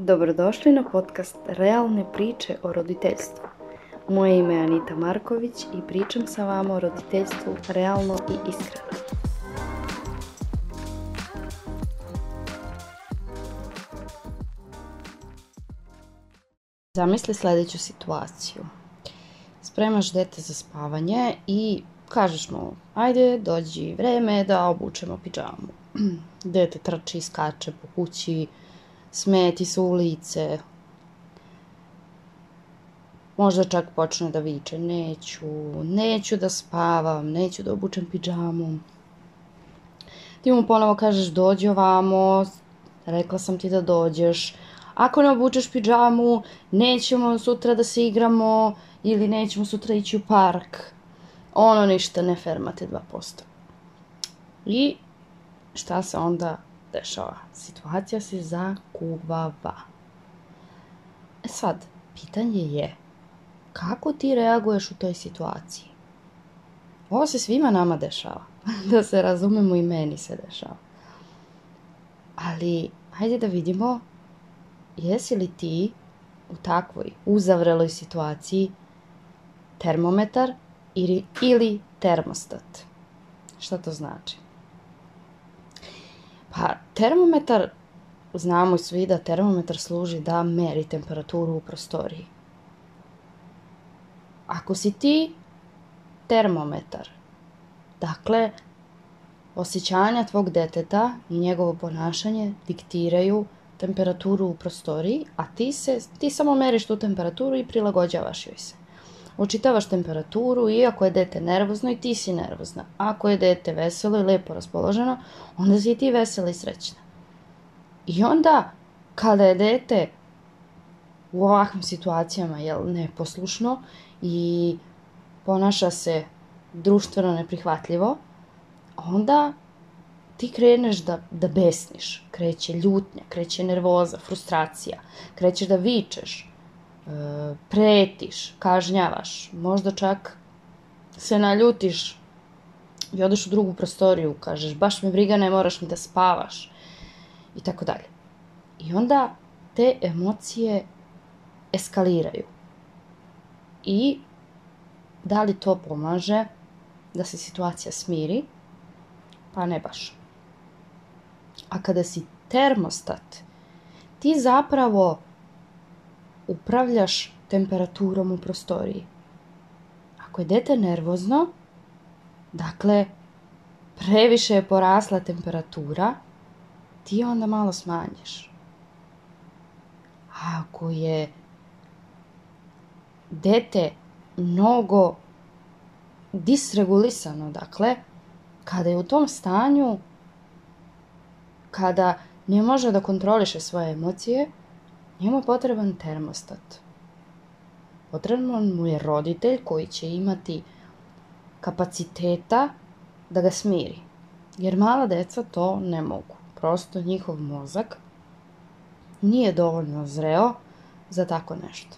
Dobrodošli na podcast Realne priče o roditeljstvu. Moje ime je Anita Marković i pričam sa vama o roditeljstvu realno i iskreno. Zamisli sljedeću situaciju. Spremaš dete za spavanje i kažeš mu, ajde dođi vreme da obučemo pidžamu. Dete trči, skače po kući, smeti se u lice. Možda čak počne da viče, neću, neću da spavam, neću da obučem pidžamu. Ti mu ponovo kažeš dođi ovamo, rekla sam ti da dođeš. Ako ne obučeš pidžamu, nećemo sutra da se igramo ili nećemo sutra ići u park. Ono ništa, ne fermate 2%. I šta se onda dešava? Situacija se zakuvava. E sad, pitanje je, kako ti reaguješ u toj situaciji? Ovo se svima nama dešava. da se razumemo i meni se dešava. Ali, hajde da vidimo, jesi li ti u takvoj uzavreloj situaciji termometar ili, ili termostat? Šta to znači? Pa termometar, znamo svi da termometar služi da meri temperaturu u prostoriji. Ako si ti termometar, dakle, osjećanja tvog deteta i njegovo ponašanje diktiraju temperaturu u prostoriji, a ti, se, ti samo meriš tu temperaturu i prilagođavaš joj se. Očitavaš temperaturu i ako je dete nervozno i ti si nervozna. Ako je dete veselo i lepo raspoloženo, onda si i ti vesela i srećna. I onda, kada je dete u ovakvim situacijama jel, neposlušno i ponaša se društveno neprihvatljivo, onda ti kreneš da, da besniš. Kreće ljutnja, kreće nervoza, frustracija, krećeš da vičeš, pretiš, kažnjavaš, možda čak se naljutiš i odeš u drugu prostoriju, kažeš baš me briga, ne moraš mi da spavaš i tako dalje. I onda te emocije eskaliraju. I da li to pomaže da se situacija smiri? Pa ne baš. A kada si termostat, ti zapravo upravljaš temperaturom u prostoriji. Ako je dete nervozno, dakle, previše je porasla temperatura, ti onda malo smanjiš. A ako je dete mnogo disregulisano, dakle, kada je u tom stanju, kada ne može da kontroliše svoje emocije, njemu je potreban termostat. Potreban mu je roditelj koji će imati kapaciteta da ga smiri. Jer mala deca to ne mogu. Prosto njihov mozak nije dovoljno zreo za tako nešto.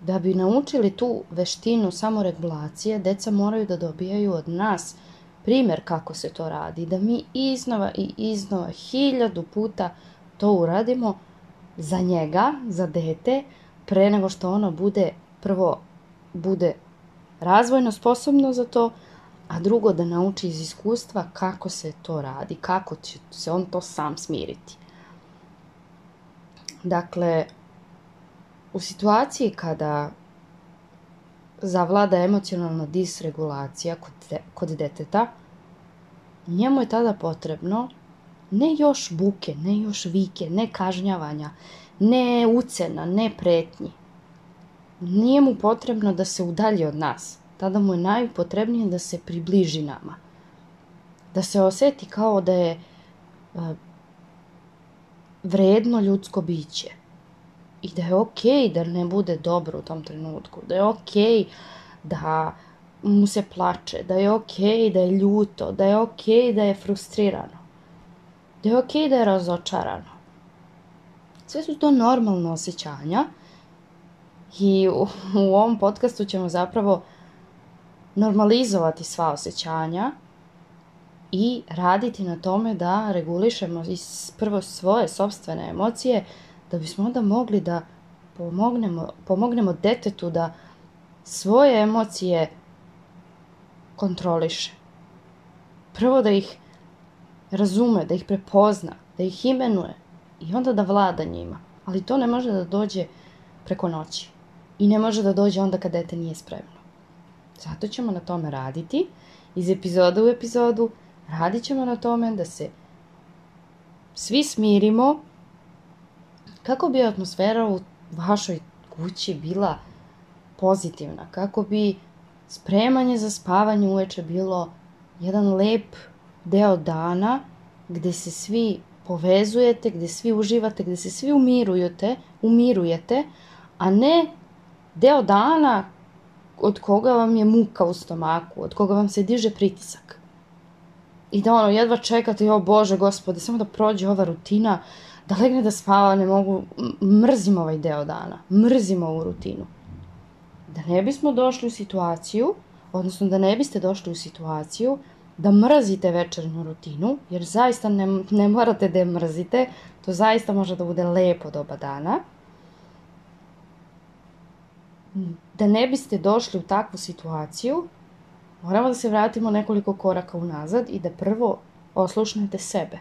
Da bi naučili tu veštinu samoregulacije, deca moraju da dobijaju od nas primjer kako se to radi. Da mi iznova i iznova hiljadu puta to uradimo za njega, za dete, pre nego što ono bude prvo bude razvojno sposobno za to, a drugo da nauči iz iskustva kako se to radi, kako će se on to sam smiriti. Dakle, u situaciji kada zavlada emocionalna disregulacija kod, de, kod deteta, njemu je tada potrebno ne još buke, ne još vike, ne kažnjavanja, ne ucena, ne pretnji. Nije mu potrebno da se udalji od nas. Tada mu je najpotrebnije da se približi nama. Da se oseti kao da je uh, vredno ljudsko biće. I da je okej okay da ne bude dobro u tom trenutku. Da je okej okay da mu se plače. Da je okej okay da je ljuto. Da je okej da je frustrirano da je okej da je razočarano. Sve su to normalne osjećanja i u, u ovom podcastu ćemo zapravo normalizovati sva osjećanja i raditi na tome da regulišemo prvo svoje sobstvene emocije da bismo onda mogli da pomognemo, pomognemo detetu da svoje emocije kontroliše. Prvo da ih razume, da ih prepozna, da ih imenuje i onda da vlada njima. Ali to ne može da dođe preko noći. I ne može da dođe onda kad dete nije spremno. Zato ćemo na tome raditi. Iz epizoda u epizodu radit ćemo na tome da se svi smirimo kako bi atmosfera u vašoj kući bila pozitivna, kako bi spremanje za spavanje uveče bilo jedan lep deo dana gde se svi povezujete, gde svi uživate, gde se svi umirujete, umirujete, a ne deo dana od koga vam je muka u stomaku, od koga vam se diže pritisak. I da ono, jedva čekate, jo Bože, gospode, samo da prođe ova rutina, da legne da spava, ne mogu, mrzim ovaj deo dana, mrzim ovu rutinu. Da ne bismo došli u situaciju, odnosno da ne biste došli u situaciju da mrazite večernju rutinu, jer zaista ne, ne morate da je mrzite, to zaista može da bude lepo doba dana, da ne biste došli u takvu situaciju, moramo da se vratimo nekoliko koraka unazad i da prvo oslušnete sebe.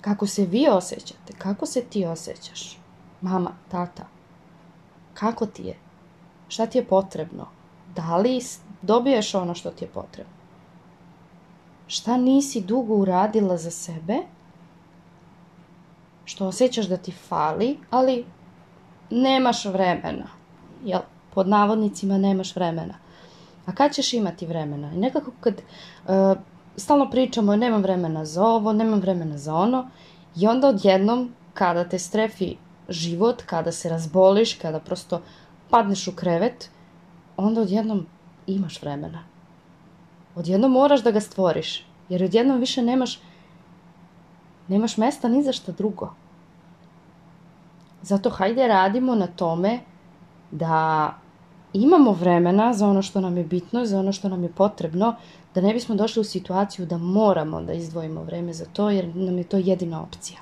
Kako se vi osjećate, kako se ti osjećaš, mama, tata, kako ti je, šta ti je potrebno, da li dobiješ ono što ti je potrebno. Šta nisi dugo uradila za sebe, što osjećaš da ti fali, ali nemaš vremena. Jel, pod navodnicima nemaš vremena. A kad ćeš imati vremena? I nekako kad uh, stalno pričamo nemam vremena za ovo, nemam vremena za ono i onda odjednom kada te strefi život, kada se razboliš, kada prosto padneš u krevet, onda odjednom imaš vremena. Odjednom moraš da ga stvoriš, jer odjednom više nemaš nemaš mesta ni za šta drugo. Zato hajde radimo na tome da imamo vremena za ono što nam je bitno, za ono što nam je potrebno, da ne bismo došli u situaciju da moramo da izdvojimo vreme za to, jer nam je to jedina opcija.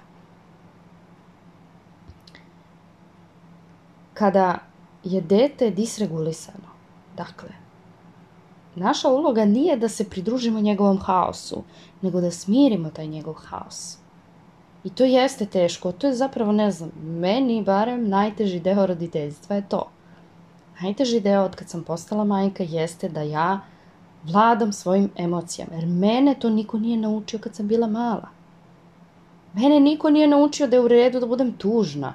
Kada je dete disregulisano, dakle, naša uloga nije da se pridružimo njegovom haosu, nego da smirimo taj njegov haos. I to jeste teško, to je zapravo, ne znam, meni barem najteži deo roditeljstva je to. Najteži deo od kad sam postala majka jeste da ja vladam svojim emocijama, jer mene to niko nije naučio kad sam bila mala. Mene niko nije naučio da je u redu da budem tužna,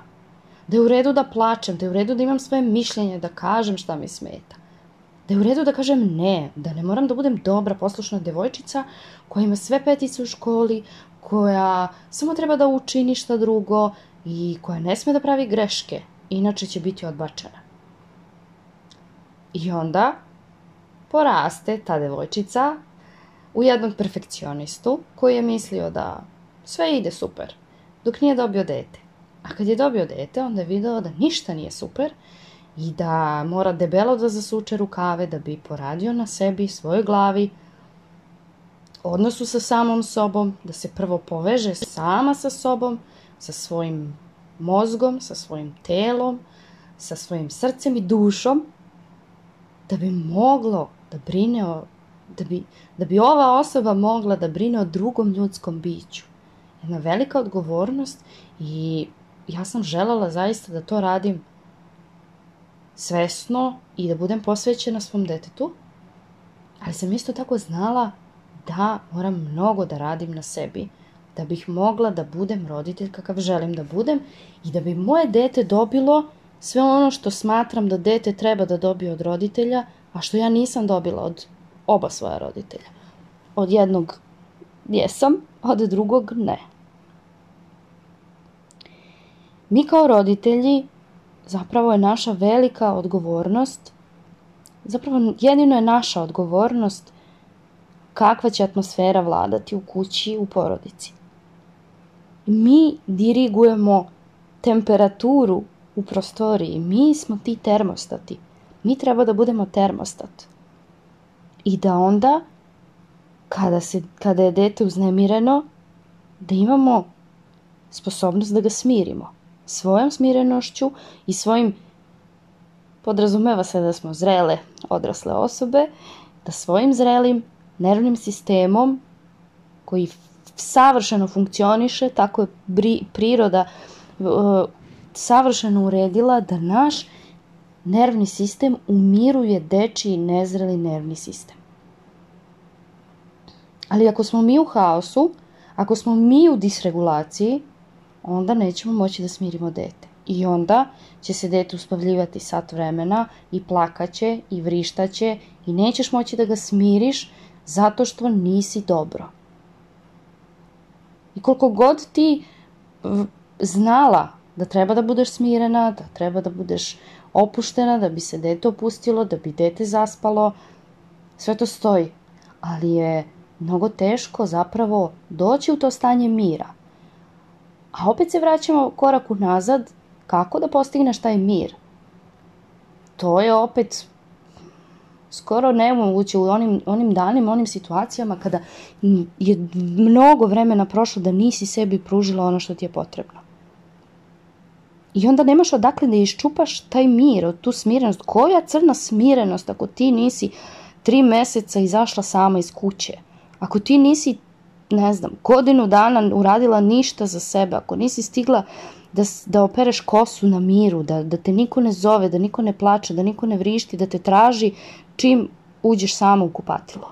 da je u redu da plačem, da je u redu da imam svoje mišljenje, da kažem šta mi smeta. Da je u redu da kažem ne, da ne moram da budem dobra, poslušna devojčica koja ima sve petice u školi, koja samo treba da uči ništa drugo i koja ne sme da pravi greške, inače će biti odbačena. I onda poraste ta devojčica u jednog perfekcionistu koji je mislio da sve ide super, dok nije dobio dete. A kad je dobio dete, onda je video da ništa nije super i da mora debelo da zasuče rukave da bi poradio na sebi, svojoj glavi, odnosu sa samom sobom, da se prvo poveže sama sa sobom, sa svojim mozgom, sa svojim telom, sa svojim srcem i dušom, da bi moglo da brine o, da bi, da bi ova osoba mogla da brine o drugom ljudskom biću. Jedna velika odgovornost i ja sam želala zaista da to radim svesno i da budem posvećena svom detetu, ali sam isto tako znala da moram mnogo da radim na sebi da bih mogla da budem roditelj kakav želim da budem i da bi moje dete dobilo sve ono što smatram da dete treba da dobije od roditelja, a što ja nisam dobila od oba svoja roditelja. Od jednog jesam, od drugog ne. Mi kao roditelji zapravo je naša velika odgovornost, zapravo jedino je naša odgovornost kakva će atmosfera vladati u kući, u porodici. Mi dirigujemo temperaturu u prostoriji, mi smo ti termostati. Mi treba da budemo termostat. I da onda kada, se, kada je dete uznemireno, da imamo sposobnost da ga smirimo. Svojom smirenošću i svojim, podrazumeva se da smo zrele odrasle osobe, da svojim zrelim nervnim sistemom koji savršeno funkcioniše, tako je priroda uh, savršeno uredila da naš nervni sistem umiruje dečiji nezreli nervni sistem. Ali ako smo mi u haosu, ako smo mi u disregulaciji, onda nećemo moći da smirimo dete. I onda će se dete uspavljivati sat vremena i plakaće i vrištaće i nećeš moći da ga smiriš zato što nisi dobro. I koliko god ti znala da treba da budeš smirena, da treba da budeš opuštena, da bi se dete opustilo, da bi dete zaspalo, sve to stoji. Ali je mnogo teško zapravo doći u to stanje mira. A opet se vraćamo korak unazad, kako da postigneš taj mir? To je opet skoro nemoguće u onim, onim danima, onim situacijama kada je mnogo vremena prošlo da nisi sebi pružila ono što ti je potrebno. I onda nemaš odakle da iščupaš taj mir, tu smirenost. Koja crna smirenost ako ti nisi tri meseca izašla sama iz kuće? Ako ti nisi, ne znam, godinu dana uradila ništa za sebe, ako nisi stigla da, da opereš kosu na miru, da, da te niko ne zove, da niko ne plače, da niko ne vrišti, da te traži čim uđeš samo u kupatilo.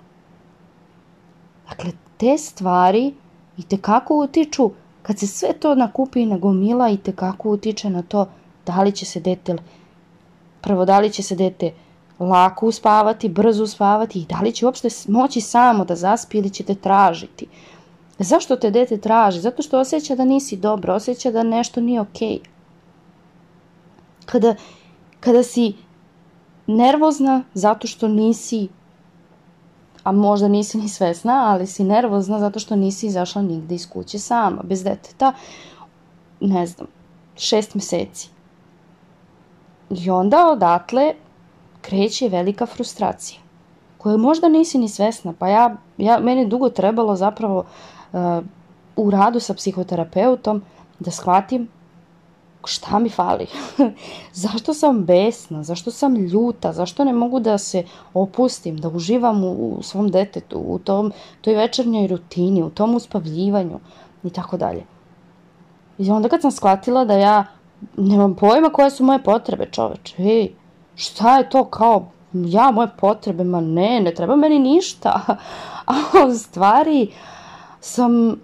Dakle, te stvari i te kako utiču, kad se sve to nakupi i nagomila i te kako utiče na to da li će se dete, prvo da li će se dete lako uspavati, brzo uspavati i da li će uopšte moći samo da zaspi ili će te tražiti. Zašto te dete traži? Zato što osjeća da nisi dobro, osjeća da nešto nije okej. Okay. Kada, kada si nervozna zato što nisi, a možda nisi ni svesna, ali si nervozna zato što nisi izašla nigde iz kuće sama, bez deteta, ne znam, šest meseci. I onda odatle kreće velika frustracija koju možda nisi ni svesna. Pa ja, ja meni dugo trebalo zapravo uh, u radu sa psihoterapeutom da shvatim šta mi fali? zašto sam besna? Zašto sam ljuta? Zašto ne mogu da se opustim, da uživam u, u svom detetu, u tom, toj večernjoj rutini, u tom uspavljivanju i tako dalje. I onda kad sam shvatila da ja nemam pojma koje su moje potrebe, čoveče, ej, šta je to kao ja, moje potrebe, ma ne, ne treba meni ništa. A u stvari sam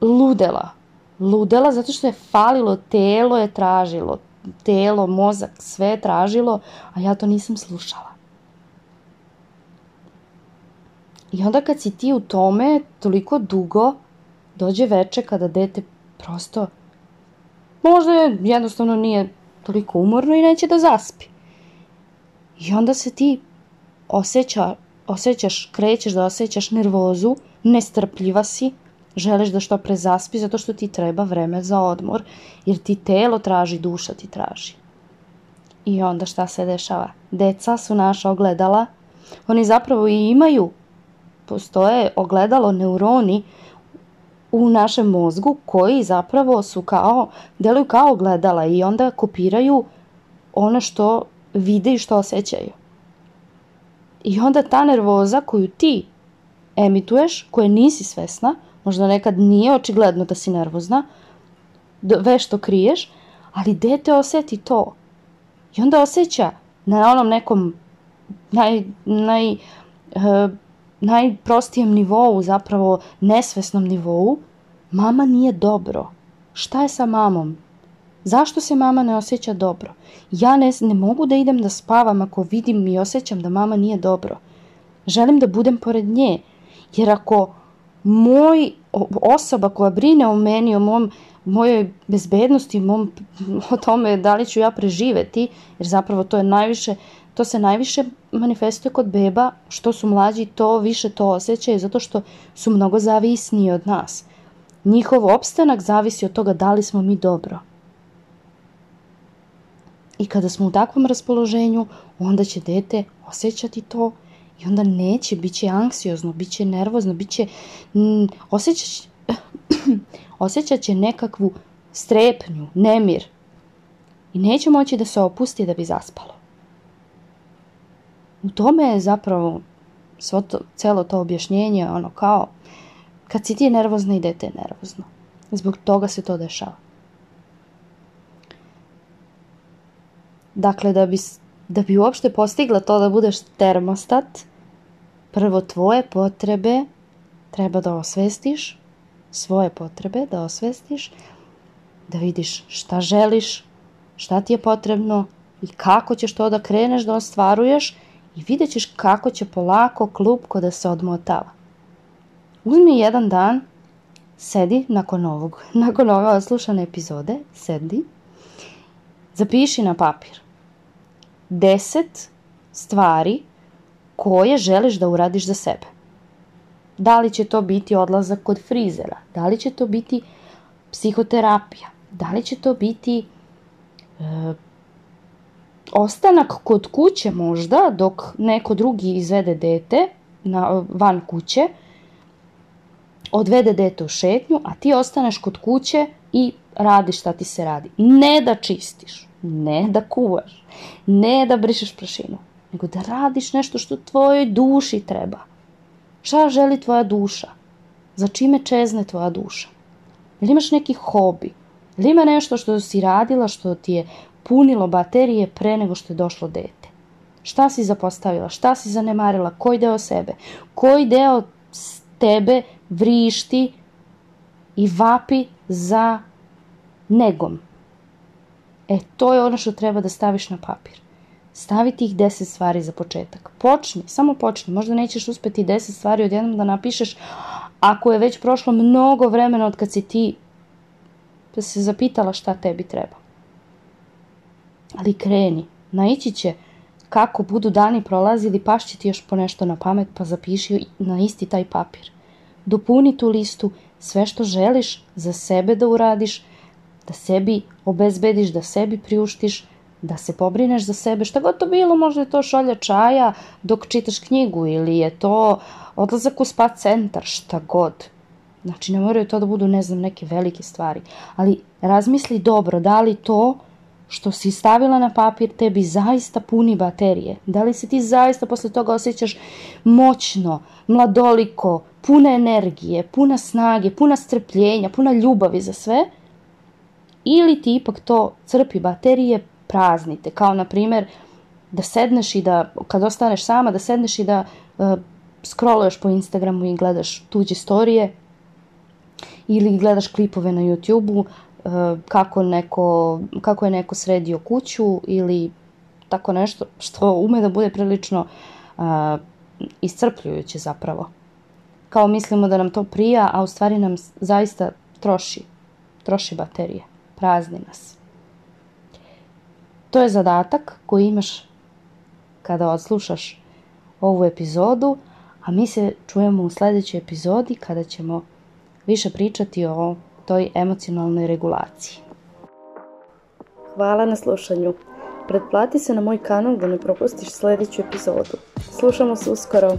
ludela ludela zato što je falilo, telo je tražilo, telo, mozak, sve je tražilo, a ja to nisam slušala. I onda kad si ti u tome toliko dugo, dođe veče kada dete prosto možda je, jednostavno nije toliko umorno i neće da zaspi. I onda se ti osjeća, osjećaš, krećeš da osjećaš nervozu, nestrpljiva si, želiš da što pre zaspi zato što ti treba vreme za odmor, jer ti telo traži, duša ti traži. I onda šta se dešava? Deca su naša ogledala, oni zapravo i imaju, postoje ogledalo neuroni u našem mozgu koji zapravo su kao, deluju kao ogledala i onda kopiraju ono što vide i što osjećaju. I onda ta nervoza koju ti emituješ, koje nisi svesna, Možda nekad nije očigledno da si nervozna, vešto kriješ, ali dete oseti to. I onda osjeća na onom nekom naj, naj, uh, najprostijem nivou, zapravo nesvesnom nivou, mama nije dobro. Šta je sa mamom? Zašto se mama ne osjeća dobro? Ja ne, ne mogu da idem da spavam ako vidim i osjećam da mama nije dobro. Želim da budem pored nje, jer ako moj osoba koja brine o meni, o mom, mojoj bezbednosti, mom, o tome da li ću ja preživeti, jer zapravo to je najviše, to se najviše manifestuje kod beba, što su mlađi to više to osjećaju, zato što su mnogo zavisniji od nas. Njihov opstanak zavisi od toga da li smo mi dobro. I kada smo u takvom raspoloženju, onda će dete osjećati to I onda neće, bit će anksiozno, bit će nervozno, bit će, osjećać, osjećat će nekakvu strepnju, nemir. I neće moći da se opusti da bi zaspalo. U tome je zapravo svo to, celo to objašnjenje, ono kao, kad si ti nervozna i dete je nervozno. Zbog toga se to dešava. Dakle, da bi, da bi uopšte postigla to da budeš termostat, prvo tvoje potrebe treba da osvestiš, svoje potrebe da osvestiš, da vidiš šta želiš, šta ti je potrebno i kako ćeš to da kreneš da ostvaruješ i vidjet ćeš kako će polako klupko da se odmotava. Uzmi jedan dan, sedi nakon ovog, nakon ove oslušane epizode, sedi, zapiši na papir. Deset stvari koje želiš da uradiš za sebe. Da li će to biti odlazak kod frizera, da li će to biti psihoterapija, da li će to biti e, ostanak kod kuće možda dok neko drugi izvede dete na, van kuće, odvede dete u šetnju, a ti ostaneš kod kuće i radiš šta ti se radi. Ne da čistiš, ne da kuvaš, ne da brišeš prašinu, nego da radiš nešto što tvojoj duši treba. Šta želi tvoja duša? Za čime čezne tvoja duša? Ili imaš neki hobi? Ili ima nešto što si radila, što ti je punilo baterije pre nego što je došlo dete? Šta si zapostavila? Šta si zanemarila? Koji deo sebe? Koji deo tebe vrišti i vapi za negom? E, to je ono što treba da staviš na papir. Stavi tih 10 stvari za početak. Počni, samo počni. Možda nećeš uspeti 10 stvari odjednom da napišeš ako je već prošlo mnogo vremena od kad si ti pa se zapitala šta tebi treba. Ali kreni. Naići će kako budu dani prolazili, pašće ti još po nešto na pamet, pa zapiši na isti taj papir. Dopuni tu listu sve što želiš za sebe da uradiš, da sebi obezbediš, da sebi priuštiš, da se pobrineš za sebe, šta god to bilo, možda je to šolja čaja dok čitaš knjigu ili je to odlazak u spa centar, šta god. Znači, ne moraju to da budu, ne znam, neke velike stvari. Ali razmisli dobro, da li to što si stavila na papir tebi zaista puni baterije? Da li se ti zaista posle toga osjećaš moćno, mladoliko, puna energije, puna snage, puna strpljenja, puna ljubavi za sve? Ili ti ipak to crpi baterije praznite, kao na primjer da sedneš i da, kad ostaneš sama, da sedneš i da uh, scrolluješ po Instagramu i gledaš tuđe storije ili gledaš klipove na YouTubeu uh, kako, neko, kako je neko sredio kuću ili tako nešto što ume da bude prilično uh, iscrpljujuće zapravo. Kao mislimo da nam to prija, a u stvari nam zaista troši, troši baterije prazni nas. To je zadatak koji imaš kada odslušaš ovu epizodu, a mi se čujemo u sledećoj epizodi kada ćemo više pričati o toj emocionalnoj regulaciji. Hvala na slušanju. Pretplati se na moj kanal da ne propustiš sledeću epizodu. Slušamo se uskoro.